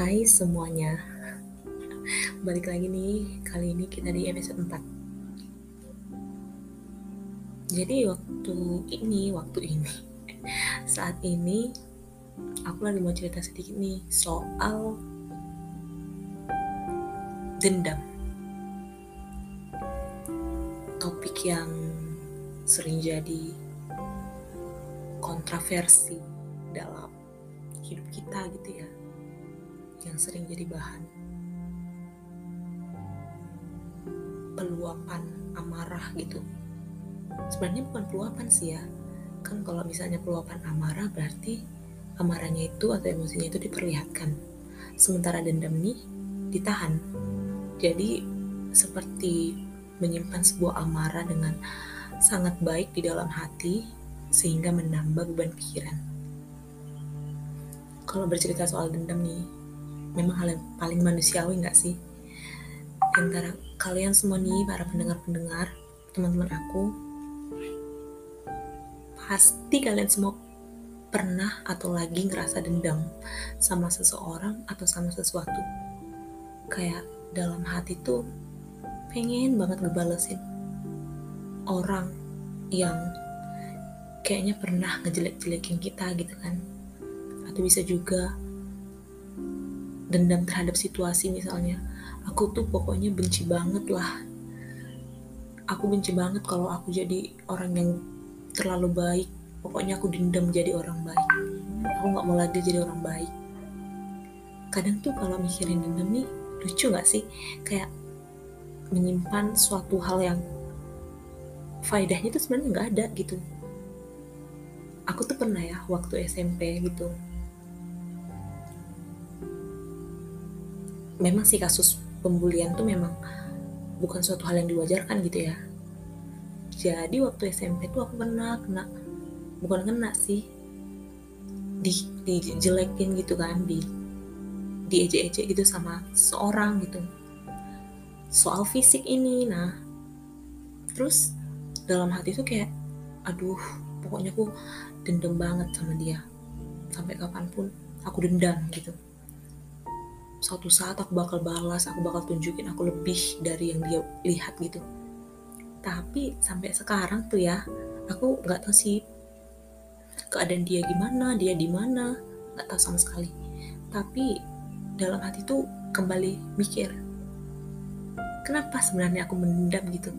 Hai semuanya. Balik lagi nih Kali ini kita di episode 4 Jadi waktu ini Waktu ini Saat ini Aku lagi mau cerita sedikit nih Soal Dendam. Topik yang Sering jadi Kontroversi Dalam hidup kita gitu ya yang sering jadi bahan peluapan amarah gitu. Sebenarnya bukan peluapan sih ya. Kan kalau misalnya peluapan amarah berarti amarahnya itu atau emosinya itu diperlihatkan. Sementara dendam nih ditahan. Jadi seperti menyimpan sebuah amarah dengan sangat baik di dalam hati sehingga menambah beban pikiran. Kalau bercerita soal dendam nih memang hal yang paling manusiawi nggak sih? Antara kalian semua nih para pendengar-pendengar teman-teman aku pasti kalian semua pernah atau lagi ngerasa dendam sama seseorang atau sama sesuatu. Kayak dalam hati tuh pengen banget ngebalesin orang yang kayaknya pernah ngejelek-jelekin kita gitu kan. Atau bisa juga dendam terhadap situasi misalnya. Aku tuh pokoknya benci banget lah. Aku benci banget kalau aku jadi orang yang terlalu baik. Pokoknya aku dendam jadi orang baik. Aku nggak mau lagi jadi orang baik. Kadang tuh kalau mikirin dendam nih lucu gak sih? Kayak menyimpan suatu hal yang faedahnya tuh sebenarnya nggak ada gitu. Aku tuh pernah ya waktu SMP gitu memang sih kasus pembulian tuh memang bukan suatu hal yang diwajarkan gitu ya. Jadi waktu SMP tuh aku pernah kena bukan kena sih di dijelekin gitu kan di diejek-ejek gitu sama seorang gitu. Soal fisik ini nah terus dalam hati tuh kayak aduh pokoknya aku dendam banget sama dia. Sampai kapan pun aku dendam gitu suatu saat aku bakal balas, aku bakal tunjukin aku lebih dari yang dia lihat gitu. Tapi sampai sekarang tuh ya, aku nggak tahu sih keadaan dia gimana, dia di mana, nggak tahu sama sekali. Tapi dalam hati tuh kembali mikir, kenapa sebenarnya aku mendendam gitu?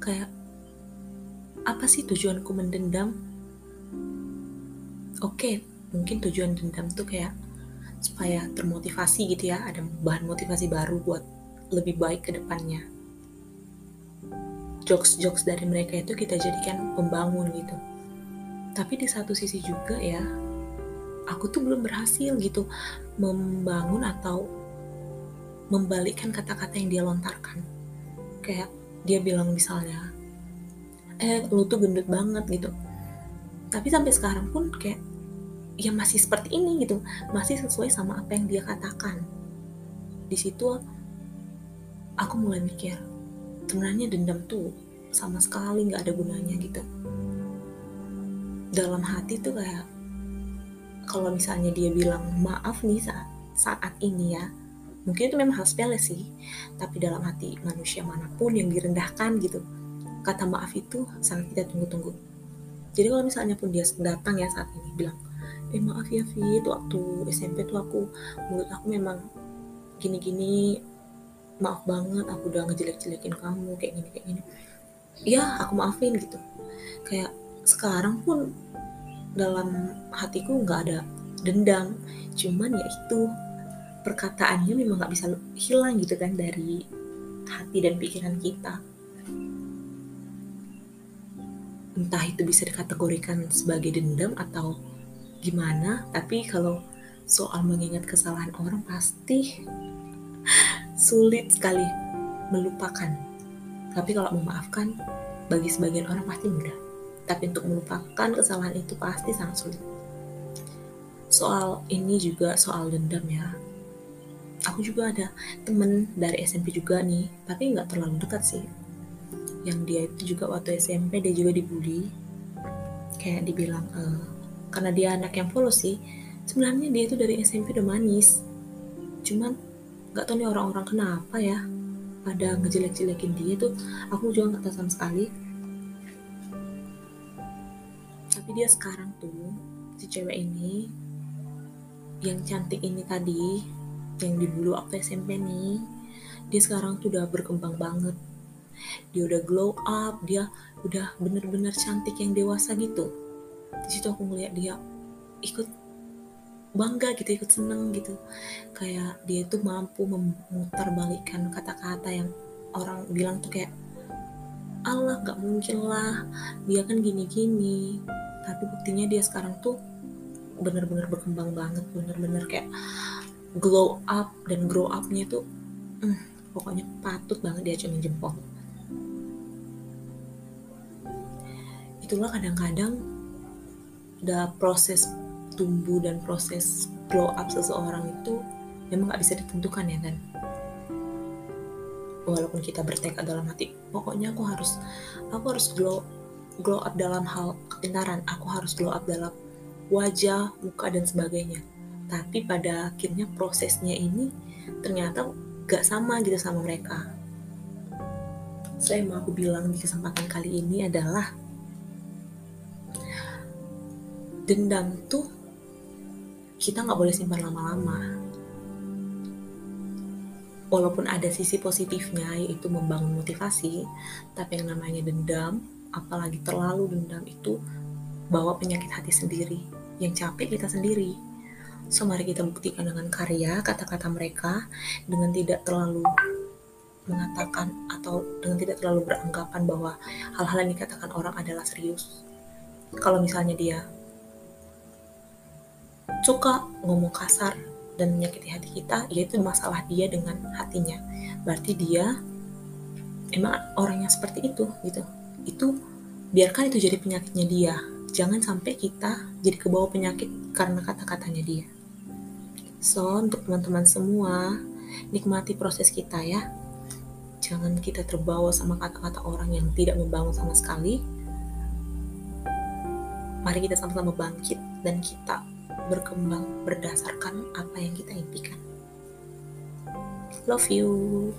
Kayak apa sih tujuanku mendendam? Oke, mungkin tujuan dendam tuh kayak supaya termotivasi gitu ya ada bahan motivasi baru buat lebih baik ke depannya. Jokes-jokes dari mereka itu kita jadikan pembangun gitu. Tapi di satu sisi juga ya aku tuh belum berhasil gitu membangun atau membalikkan kata-kata yang dia lontarkan. Kayak dia bilang misalnya eh lu tuh gendut banget gitu. Tapi sampai sekarang pun kayak ya masih seperti ini gitu. Masih sesuai sama apa yang dia katakan. Di situ aku mulai mikir sebenarnya dendam tuh sama sekali nggak ada gunanya gitu. Dalam hati tuh kayak kalau misalnya dia bilang maaf nih saat saat ini ya mungkin itu memang hal sepele sih. Tapi dalam hati manusia mana pun yang direndahkan gitu kata maaf itu sangat kita tunggu-tunggu. Jadi kalau misalnya pun dia datang ya saat ini bilang eh maaf ya Fit. Waktu SMP tuh aku mulut aku memang gini-gini. Maaf banget aku udah ngejelek-jelekin kamu kayak gini kayak gini. Ya aku maafin gitu. Kayak sekarang pun dalam hatiku nggak ada dendam. Cuman ya itu perkataannya memang nggak bisa hilang gitu kan dari hati dan pikiran kita. Entah itu bisa dikategorikan sebagai dendam atau gimana tapi kalau soal mengingat kesalahan orang pasti sulit sekali melupakan. Tapi kalau memaafkan bagi sebagian orang pasti mudah. Tapi untuk melupakan kesalahan itu pasti sangat sulit. Soal ini juga soal dendam ya. Aku juga ada temen dari SMP juga nih tapi nggak terlalu dekat sih. Yang dia itu juga waktu SMP dia juga dibully. Kayak dibilang e, karena dia anak yang polos sih sebenarnya dia itu dari SMP udah manis. Cuman nggak tahu nih orang-orang kenapa ya pada ngejelek-jelekin dia tuh. Aku juga nggak tahu sama sekali. Tapi dia sekarang tuh si cewek ini yang cantik ini tadi yang dibulu waktu SMP nih dia sekarang tuh udah berkembang banget. Dia udah glow up dia udah bener-bener cantik yang dewasa gitu di situ aku ngeliat dia ikut bangga gitu ikut seneng gitu. Kayak dia tuh mampu memutar balikan kata-kata yang orang bilang tuh kayak Allah gak mungkin lah dia kan gini-gini. Tapi buktinya dia sekarang tuh bener-bener berkembang banget bener-bener kayak glow up dan grow upnya tuh hmm, pokoknya patut banget dia cuma jempol. Itulah kadang-kadang udah proses tumbuh dan proses glow up seseorang itu memang gak bisa ditentukan ya kan walaupun kita bertekad dalam hati pokoknya aku harus aku harus glow glow up dalam hal kepintaran aku harus glow up dalam wajah muka dan sebagainya. Tapi pada akhirnya prosesnya ini ternyata gak sama gitu sama mereka. Saya mau aku bilang di kesempatan kali ini adalah dendam tuh kita nggak boleh simpan lama-lama. Walaupun ada sisi positifnya yaitu membangun motivasi, tapi yang namanya dendam, apalagi terlalu dendam itu bawa penyakit hati sendiri, yang capek kita sendiri. So mari kita buktikan dengan karya kata-kata mereka dengan tidak terlalu mengatakan atau dengan tidak terlalu beranggapan bahwa hal-hal yang dikatakan orang adalah serius. Kalau misalnya dia suka ngomong kasar dan menyakiti hati kita, yaitu masalah dia dengan hatinya. Berarti dia emang orangnya seperti itu gitu. Itu biarkan itu jadi penyakitnya dia. Jangan sampai kita jadi kebawa penyakit karena kata-katanya dia. So, untuk teman-teman semua, nikmati proses kita ya. Jangan kita terbawa sama kata-kata orang yang tidak membangun sama sekali. Mari kita sama-sama bangkit dan kita berkembang berdasarkan apa yang kita impikan. Love you.